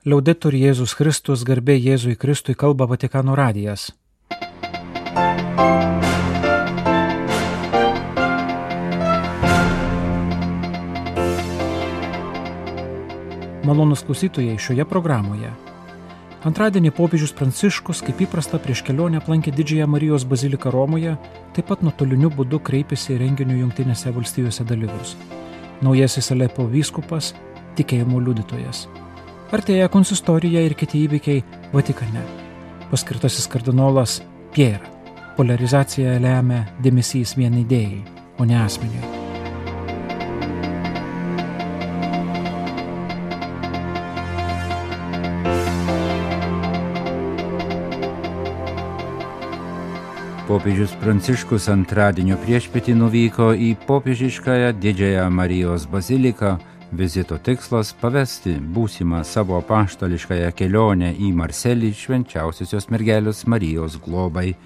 Liaudetur Jėzus Kristus garbė Jėzui Kristui kalba Vatikano radijas. Malonus klausytojai šioje programoje. Antradienį popiežius Pranciškus, kaip įprasta, prieš kelionę aplankė Didžiąją Marijos baziliką Romoje, taip pat nuotoliniu būdu kreipėsi į renginių Junktinėse valstijose dalyvius. Naujasis Alepo vyskupas - tikėjimo liudytojas. Artėja konsistorija ir kiti įvykiai Vatikane. Paskirtasis kardinolas Pierre. Polarizacija lemia dėmesys vien idėjai, o ne asmeniui. Popiežius Pranciškus antradienio priešpėtį nuvyko į popiežiškąją Didžiąją Marijos baziliką. Vizito tikslas - pavesti būsimą savo paštališkąją kelionę į Marselį švenčiausiosios mergelės Marijos globai.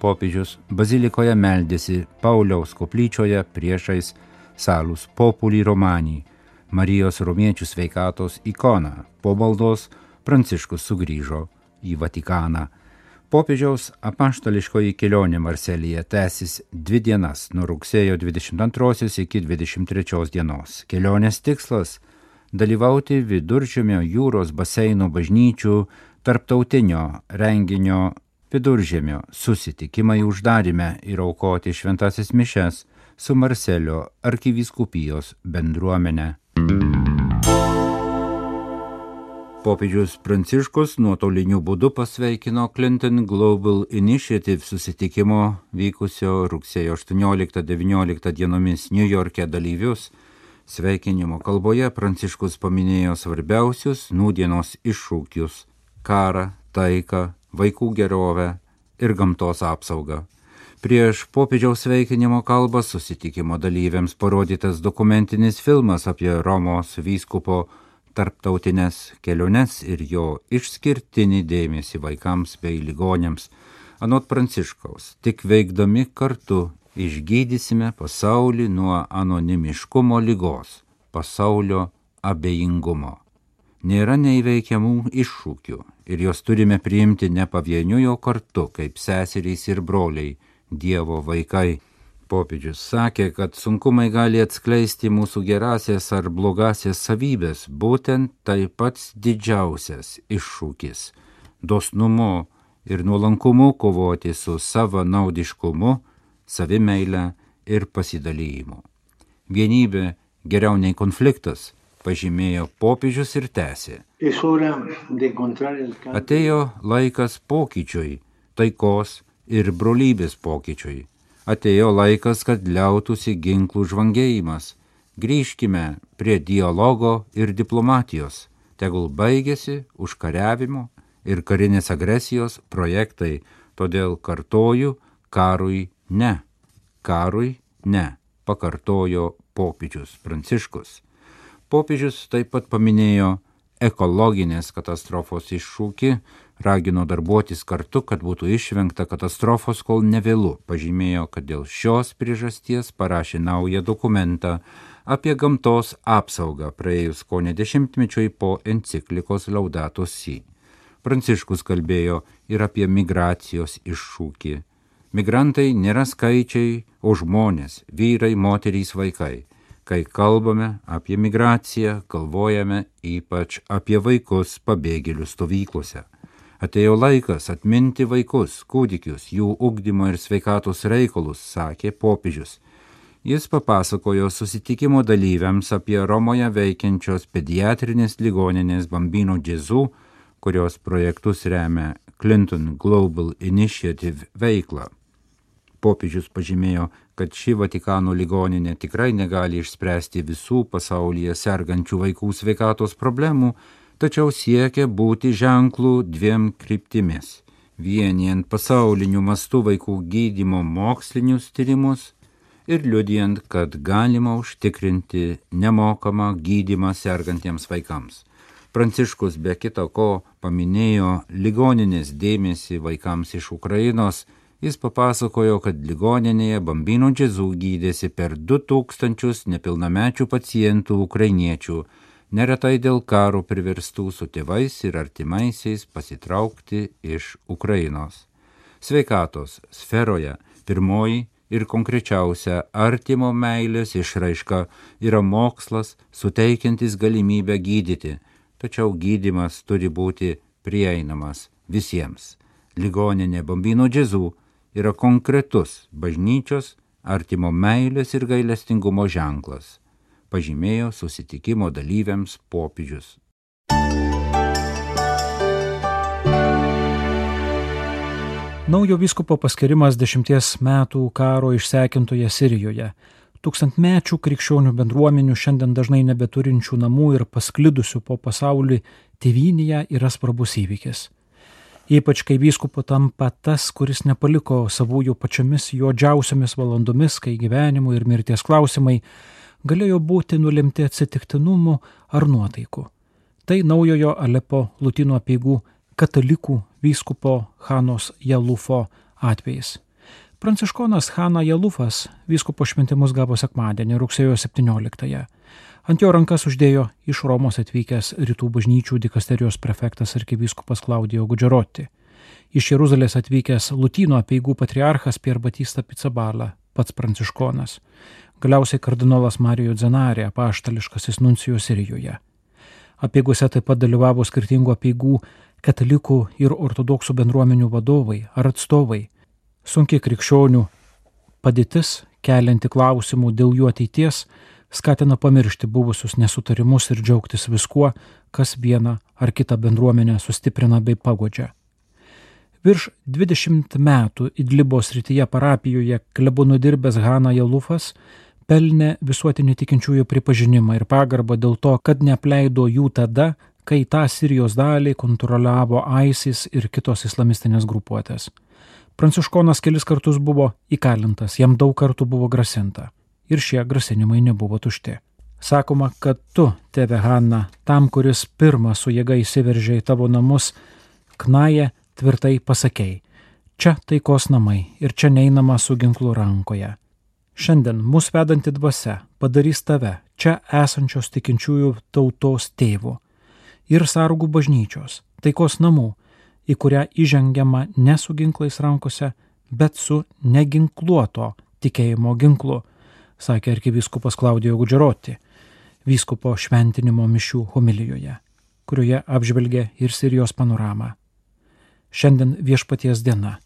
Popiežius bazilikoje meldėsi Pauliaus koplyčioje priešais Salus Populi Romanį, Marijos romiečių sveikatos ikoną. Po maldos Pranciškus sugrįžo į Vatikaną. Popiežiaus apaštališkoji kelionė Marselyje tęsis dvi dienas nuo rugsėjo 22 iki 23 dienos. Kelionės tikslas - dalyvauti viduržėmio jūros baseino bažnyčių tarptautinio renginio viduržėmio susitikimai uždarime ir aukoti šventasis mišes su Marselio arkivyskupijos bendruomenė. Popiežius Pranciškus nuotoliniu būdu pasveikino Clinton Global Initiative susitikimo vykusio rugsėjo 18-19 dienomis New York'e dalyvius. Sveikinimo kalboje Pranciškus paminėjo svarbiausius nūdienos iššūkius - karą, taiką, vaikų gerovę ir gamtos apsaugą. Prieš popiežiaus sveikinimo kalbą susitikimo dalyviams parodytas dokumentinis filmas apie Romos vyskupo tarptautinės keliones ir jo išskirtinį dėmesį vaikams bei ligonėms. Anot Pranciškaus, tik veikdami kartu išgydysime pasaulį nuo anonimiškumo lygos, pasaulio abejingumo. Nėra neįveikiamų iššūkių ir juos turime priimti ne pavieniui, o kartu kaip seserys ir broliai, Dievo vaikai. Popiežius sakė, kad sunkumai gali atskleisti mūsų gerasias ar blogasias savybės, būtent tai pats didžiausias iššūkis - dosnumu ir nuolankumu kovoti su savo naudiškumu, savimeile ir pasidalymu. Vienybė geriau nei konfliktas, pažymėjo popiežius ir tęsė. Atėjo laikas pokyčiui, taikos ir brolybės pokyčiui atėjo laikas, kad liautųsi ginklų žvangėjimas. Grįžkime prie dialogo ir diplomatijos. Tegul baigėsi užkariavimo ir karinės agresijos projektai, todėl kartoju karui ne. Karui ne, pakartojo popiežius Pranciškus. Popiežius taip pat paminėjo ekologinės katastrofos iššūkį, ragino darbuotis kartu, kad būtų išvengta katastrofos, kol nevėlu. Pažymėjo, kad dėl šios priežasties parašė naują dokumentą apie gamtos apsaugą praėjus ko ne dešimtmečiui po enciklikos Laudatos Si. Pranciškus kalbėjo ir apie migracijos iššūkį. Migrantai nėra skaičiai, o žmonės - vyrai, moterys, vaikai. Kai kalbame apie migraciją, galvojame ypač apie vaikus pabėgėlių stovyklose. Atėjo laikas atminti vaikus, kūdikius, jų ugdymo ir sveikatos reikalus, sakė popiežius. Jis papasakojo susitikimo dalyviams apie Romoje veikiančios pediatrinės ligoninės Bambino Džezų, kurios projektus remia Clinton Global Initiative veiklą. Popiežius pažymėjo, kad ši Vatikano ligoninė tikrai negali išspręsti visų pasaulyje sergančių vaikų sveikatos problemų, tačiau siekia būti ženklų dviem kryptimis - vienijant pasauliniu mastu vaikų gydimo mokslinius tyrimus ir liudijant, kad galima užtikrinti nemokamą gydimą sergantiems vaikams. Pranciškus be kita ko paminėjo ligoninės dėmesį vaikams iš Ukrainos, jis papasakojo, kad ligoninėje Bambino džezų gydėsi per 2000 nepilnamečių pacientų ukrainiečių neretai dėl karo priverstų su tėvais ir artimaisiais pasitraukti iš Ukrainos. Sveikatos sferoje pirmoji ir konkrečiausia artimo meilės išraiška yra mokslas, suteikiantis galimybę gydyti, tačiau gydimas turi būti prieinamas visiems. Ligoninė Bambino džiazų yra konkretus bažnyčios, artimo meilės ir gailestingumo ženklas pažymėjo susitikimo dalyviams popiežius. Naujo vyskupo paskirimas dešimties metų karo išsekintoje Sirijoje. Tūkstantmečių krikščionių bendruomenių šiandien dažnai nebeturinčių namų ir pasklidusių po pasaulį tėvynėje yra svarbus įvykis. Ypač kai vyskupo tampa tas, kuris nepaliko savųjų pačiomis juodžiausiamis valandomis, kai gyvenimo ir mirties klausimai galėjo būti nulemti atsitiktinumų ar nuotaikų. Tai naujojo Alepo Lutino apieigų katalikų vyskupo Hanos Jalufo atvejis. Pranciškonas Hana Jalufas vyskupo šventimus gavo sekmadienį rugsėjo 17-ąją. Ant jo rankas uždėjo iš Romos atvykęs rytų bažnyčių dikasterijos prefektas arkivyskupas Klaudijo Gudžeroti. Iš Jeruzalės atvykęs Lutino apieigų patriarchas Pier Batista Pizzabala, pats pranciškonas galiausiai kardinolas Marijo Dzenarė, paštališkasis nuncijus Sirijoje. Apieigose taip pat dalyvavo skirtingų apieigų katalikų ir ortodoksų bendruomenių vadovai ar atstovai. Sunkiai krikščionių padėtis, kelianti klausimų dėl jų ateities, skatina pamiršti buvusius nesutarimus ir džiaugtis viskuo, kas vieną ar kitą bendruomenę sustiprina bei pagodžia. Virš 20 metų Idlibo srityje parapijoje klebonų dirbęs Hana Jalufas pelnė visuotinį tikinčiųjų pripažinimą ir pagarbą dėl to, kad neapleido jų tada, kai tą Sirijos dalį kontroliavo ISIS ir kitos islamistinės grupuotės. Pranciškonas kelis kartus buvo įkalintas, jam daug kartų buvo grasinta. Ir šie grasinimai nebuvo tušti. Sakoma, kad tu, tėve Hanna, tam, kuris pirmą su jėga įsiveržė į tavo namus, knaje tvirtai pasakėjai, čia taikos namai ir čia neinama su ginklu rankoje. Šiandien mūsų vedanti dvasia padarys tave čia esančios tikinčiųjų tautos tėvu ir sargų bažnyčios, taikos namų, į kurią įžengiama ne su ginklais rankose, bet su neginkluoto tikėjimo ginklu, sakė arkivyskupas Klaudijo Gudžeroti, vyskupo šventinimo mišių homilijoje, kurioje apžvelgė ir Sirijos panoramą. Šiandien viešpaties diena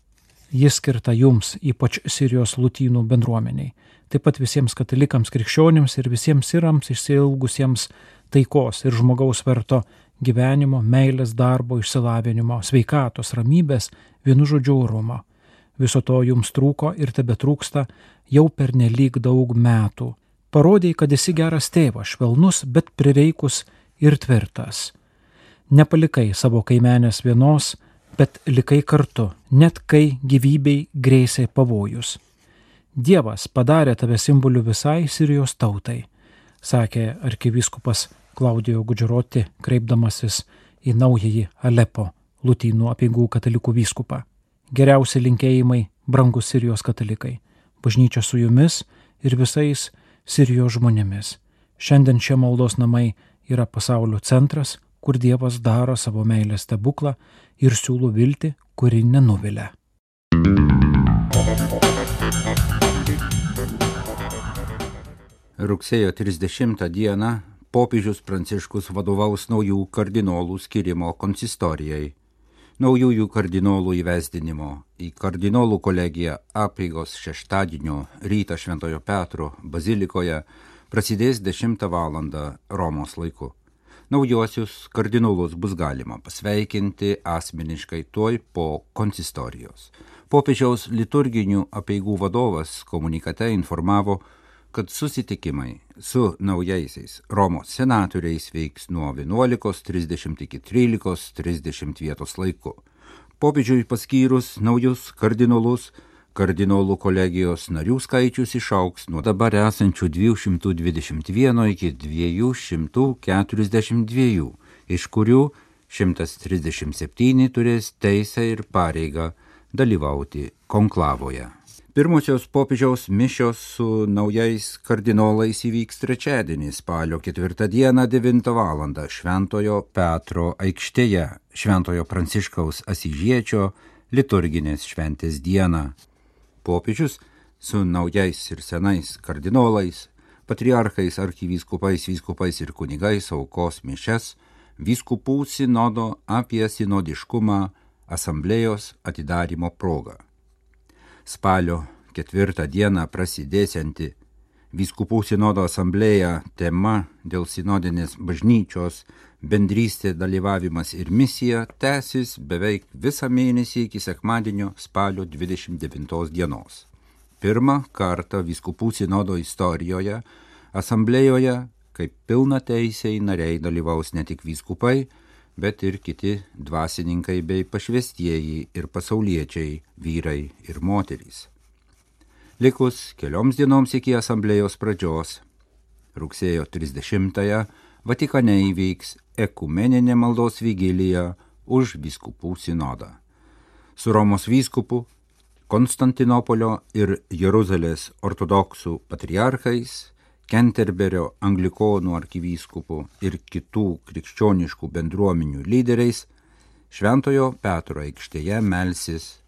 Jis skirta jums, ypač Sirijos lutynų bendruomeniai, taip pat visiems katalikams, krikščionims ir visiems sirams išsilgusiems taikos ir žmogaus verto gyvenimo, meilės, darbo, išsilavinimo, sveikatos, ramybės, vienu žodžiu orumo. Viso to jums trūko ir tebe trūksta jau per nelik daug metų. Parodėjai, kad esi geras tėvas, švelnus, bet prireikus ir tvirtas. Nepalikai savo kaimenės vienos, bet likai kartu, net kai gyvybei grėsė pavojus. Dievas padarė tave simboliu visai Sirijos tautai, sakė arkivyskupas Klaudijo Gudžeroti, kreipdamasis į naująjį Alepo Lutynų apieigų katalikų vyskupą. Geriausi linkėjimai, brangus Sirijos katalikai, bažnyčia su jumis ir visais Sirijos žmonėmis. Šiandien šie maldos namai yra pasaulio centras, kur Dievas daro savo meilės stebuklą ir siūlo viltį, kuri nenuvilia. Rugsėjo 30 dieną popiežius Pranciškus vadovaus naujų kardinolų skirimo konsistorijai, naujųjų kardinolų įvesdinimo į kardinolų kolegiją apėgos šeštadienio rytą Šventojo Petro bazilikoje prasidės 10 val. Romos laiku. Naujuosius kardinolus bus galima pasveikinti asmeniškai tuoj po konsistorijos. Popiežiaus liturginių apieigų vadovas komunikate informavo, kad susitikimai su naujaisiais Romos senatoriais veiks nuo 11.30 iki 13.30 vietos laiku. Popiežiui paskyrus naujus kardinolus, kardinolų kolegijos narių skaičius išauks nuo dabar esančių 221 iki 242, iš kurių 137 turės teisę ir pareigą dalyvauti konklavoje. Pirmosios popiežiaus mišios su naujais kardinolais įvyks trečiadienį spalio ketvirtą dieną 9 val. Šventojo Petro aikštėje, Šventojo Pranciškaus Asižiečio liturginės šventės dieną. Popiežius su naujais ir senais kardinolais, patriarchais, arkivyskupais, vyskupais ir kunigais aukos mišes vyskupų sinodo apie sinodiškumą asamblėjos atidarimo proga. Spalio ketvirtą dieną prasidėsianti Vyskupų sinodo asamblėja tema dėl sinodinės bažnyčios bendrystė dalyvavimas ir misija tęsis beveik visą mėnesį iki sekmadienio spalio 29 dienos. Pirmą kartą Vyskupų sinodo istorijoje asamblėjoje kaip pilna teisiai nariai dalyvaus ne tik vyskupai, bet ir kiti dvasininkai bei pašvestieji ir pasauliečiai, vyrai ir moterys. Likus kelioms dienoms iki asamblėjos pradžios, rugsėjo 30-ąją Vatikane įvyks ekumeninė maldos vigilija už vyskupų sinodą. Su Romos vyskupu, Konstantinopolio ir Jeruzalės ortodoksų patriarchais Kenterberio anglikonų arkivyskupų ir kitų krikščioniškų bendruomenių lyderiais Šventojo Petro aikštėje melsis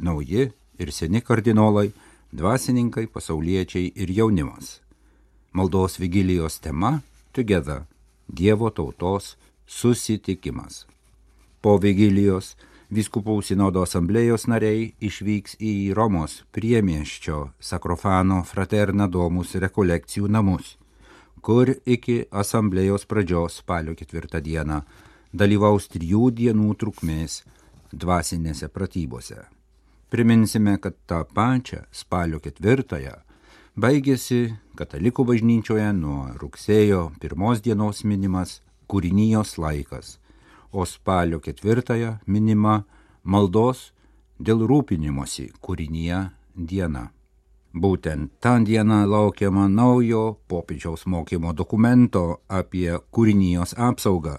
nauji ir seni kardinolai, dvasininkai, pasauliečiai ir jaunimas. Maldos vigilijos tema - Together - Dievo tautos susitikimas. Po vigilijos Vyskupų sinodo asamblėjos nariai išvyks į Romos priemieščio Sakrofano Fraterna Domus rekolekcijų namus, kur iki asamblėjos pradžios spalio ketvirtą dieną dalyvaus trijų dienų trukmės dvasinėse pratybose. Priminsime, kad tą pačią spalio ketvirtąją baigėsi katalikų bažnyčioje nuo rugsėjo pirmos dienos minimas kūrinijos laikas o spalio ketvirtąją minima maldos dėl rūpinimosi kūrinyje diena. Būtent tą dieną laukiama naujo popiežiaus mokymo dokumento apie kūrinijos apsaugą,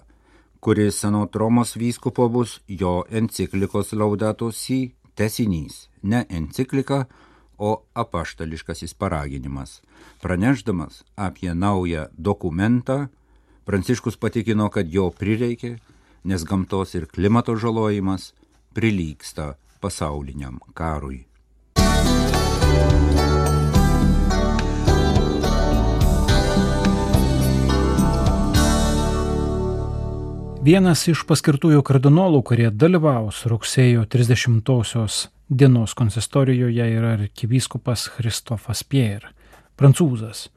kuris senot Romos vyskupo bus jo enciklikos Laudato Si tesinys, ne enciklika, o apaštališkasis paraginimas. Praneždamas apie naują dokumentą, Pranciškus patikino, kad jo prireikė, nes gamtos ir klimato žalojimas prilyksta pasauliniam karui. Vienas iš paskirtųjų kardinolų, kurie dalyvaus rugsėjo 30-osios dienos konsistorijoje yra arkivyskupas Kristofas Pierre, prancūzas,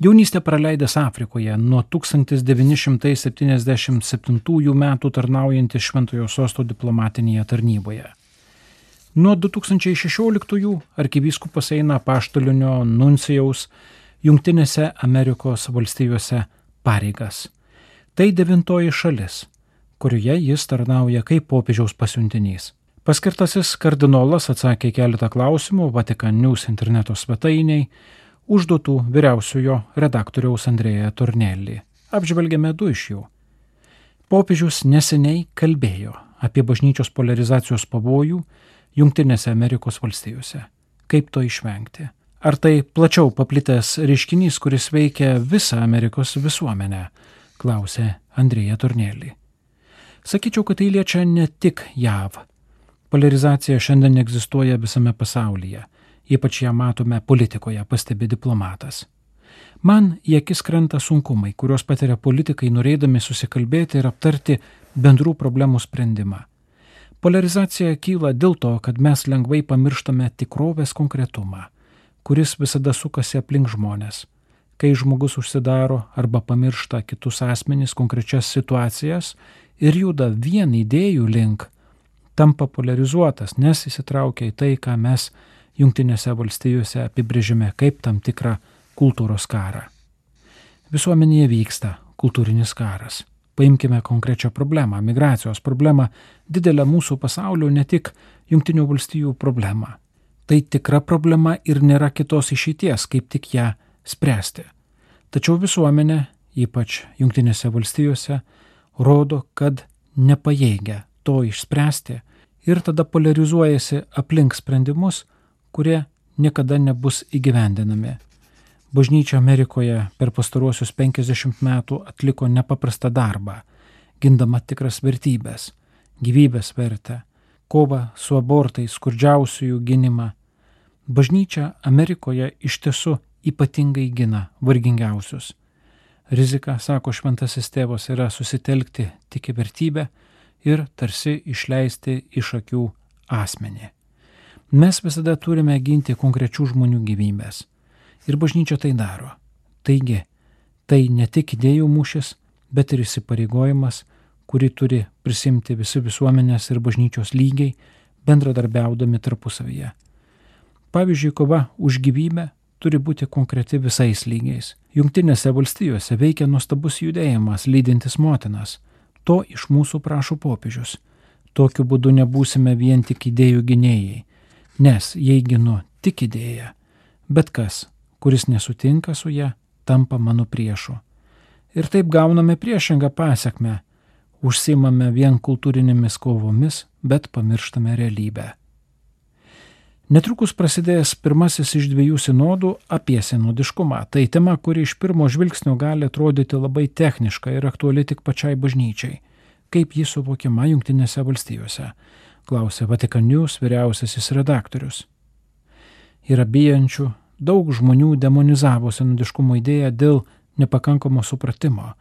Jaunystę praleidęs Afrikoje nuo 1977 metų tarnaujantis Šventojo sosto diplomatinėje tarnyboje. Nuo 2016 arkivyskupas eina paštalinio nuncijaus Junktinėse Amerikos valstijose pareigas. Tai devintoji šalis, kurioje jis tarnauja kaip popiežiaus pasiuntinys. Paskirtasis kardinolas atsakė keletą klausimų Vatikan News interneto svetainiai, užduotų vyriausiojo redaktoriaus Andrėja Tornelį. Apžvelgėme du iš jų. Popiežius neseniai kalbėjo apie bažnyčios polarizacijos pavojų Junktinėse Amerikos valstijose. Kaip to išvengti? Ar tai plačiau paplitęs reiškinys, kuris veikia visą Amerikos visuomenę? klausė Andrėja Tornelį. Sakyčiau, kad tai liečia ne tik JAV. Polarizacija šiandien egzistuoja visame pasaulyje Ypač ją matome politikoje, pastebi diplomatas. Man į akis krenta sunkumai, kuriuos patiria politikai norėdami susikalbėti ir aptarti bendrų problemų sprendimą. Polarizacija kyla dėl to, kad mes lengvai pamirštame tikrovės konkretumą, kuris visada sukasi aplink žmonės. Kai žmogus užsidaro arba pamiršta kitus asmenys konkrečias situacijas ir juda vien idėjų link, tampa polarizuotas, nes įsitraukia į tai, ką mes Junktinėse valstijose apibrėžime kaip tam tikrą kultūros karą. Visuomenėje vyksta kultūrinis karas. Paimkime konkrečią problemą - migracijos problemą, didelę mūsų pasaulio, ne tik Junktinių valstijų problemą. Tai tikra problema ir nėra kitos išeities, kaip tik ją spręsti. Tačiau visuomenė, ypač Junktinėse valstijose, rodo, kad nepajėgia to išspręsti ir tada polarizuojasi aplink sprendimus, kurie niekada nebus įgyvendinami. Bažnyčia Amerikoje per pastaruosius 50 metų atliko nepaprastą darbą, gindama tikras vertybės - gyvybės vertę, kovą su abortais, skurdžiausiųjų gynimą. Bažnyčia Amerikoje iš tiesų ypatingai gina vargingiausius. Rizika, sako šventasis tėvas, yra susitelkti tik į vertybę ir tarsi išleisti iš akių asmenį. Mes visada turime ginti konkrečių žmonių gyvybės. Ir bažnyčia tai daro. Taigi, tai ne tik idėjų mūšis, bet ir įsipareigojimas, kurį turi prisimti visi visuomenės ir bažnyčios lygiai, bendradarbiaudami tarpusavyje. Pavyzdžiui, kova už gyvybę turi būti konkreti visais lygiais. Junktinėse valstijose veikia nuostabus judėjimas lydintis motinas. To iš mūsų prašo popiežius. Tokiu būdu nebūsime vien tik idėjų gynėjai, Nes jei ginu tik idėją, bet kas, kuris nesutinka su ją, tampa mano priešu. Ir taip gauname priešingą pasiekmę. Užsimame vien kultūrinėmis kovomis, bet pamirštame realybę. Netrukus prasidės pirmasis iš dviejų sinodų apie sinodiškumą. Tai tema, kuri iš pirmo žvilgsnio gali atrodyti labai techniška ir aktuali tik pačiai bažnyčiai. Kaip ji suvokiama Junktinėse valstijose klausė Vatikanius vyriausiasis redaktorius. Yra bijančių, daug žmonių demonizavo senodiškumo idėją dėl nepakankamo supratimo,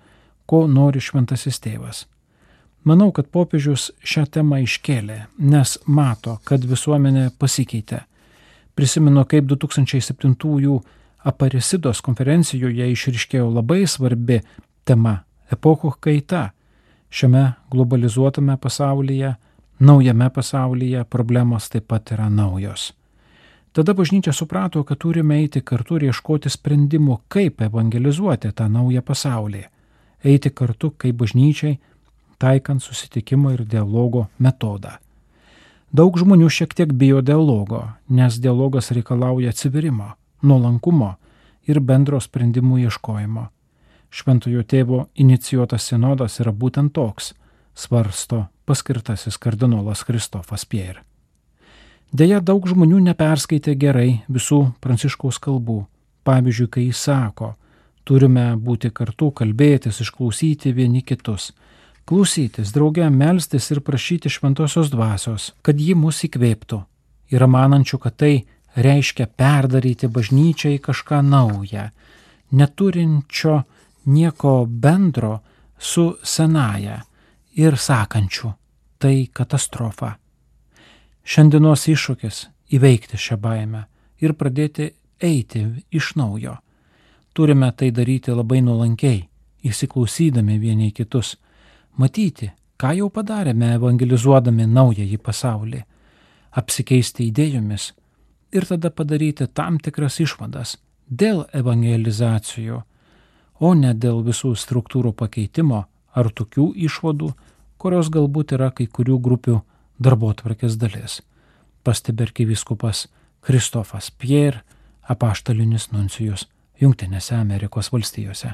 ko nori šventasis tėvas. Manau, kad popiežius šią temą iškėlė, nes mato, kad visuomenė pasikeitė. Prisimenu, kaip 2007-ųjų Aparisidos konferencijoje išriškėjo labai svarbi tema - epochų kaita. Šiame globalizuotame pasaulyje Naujame pasaulyje problemos taip pat yra naujos. Tada bažnyčia suprato, kad turime eiti kartu ir ieškoti sprendimų, kaip evangelizuoti tą naują pasaulį. Eiti kartu kaip bažnyčiai, taikant susitikimo ir dialogo metodą. Daug žmonių šiek tiek bijo dialogo, nes dialogas reikalauja atsiverimo, nuolankumo ir bendro sprendimų ieškojimo. Šventojo tėvo inicijuotas sinodas yra būtent toks - svarsto paskirtasis kardinolas Kristofas Pierre. Deja, daug žmonių neperskaitė gerai visų pranciškaus kalbų. Pavyzdžiui, kai jis sako, turime būti kartu, kalbėtis, išklausyti vieni kitus, klausytis, drauge melstis ir prašyti šventosios dvasios, kad ji mus įkvėptų. Yra manančių, kad tai reiškia perdaryti bažnyčią į kažką naują, neturinčio nieko bendro su senaja ir sakančių - tai katastrofa. Šiandienos iššūkis - įveikti šią baimę ir pradėti eiti iš naujo. Turime tai daryti labai nuolankiai, įsiklausydami vieni kitus, matyti, ką jau padarėme evangelizuodami naująjį pasaulį, apsikeisti idėjomis ir tada padaryti tam tikras išvadas dėl evangelizacijų, o ne dėl visų struktūrų pakeitimo ar tokių išvadų, kurios galbūt yra kai kurių grupių darbo tvarkės dalis. Pastebi arkivyskupas Kristofas Pierre, apaštalinis nuncijus Junktinėse Amerikos valstijose.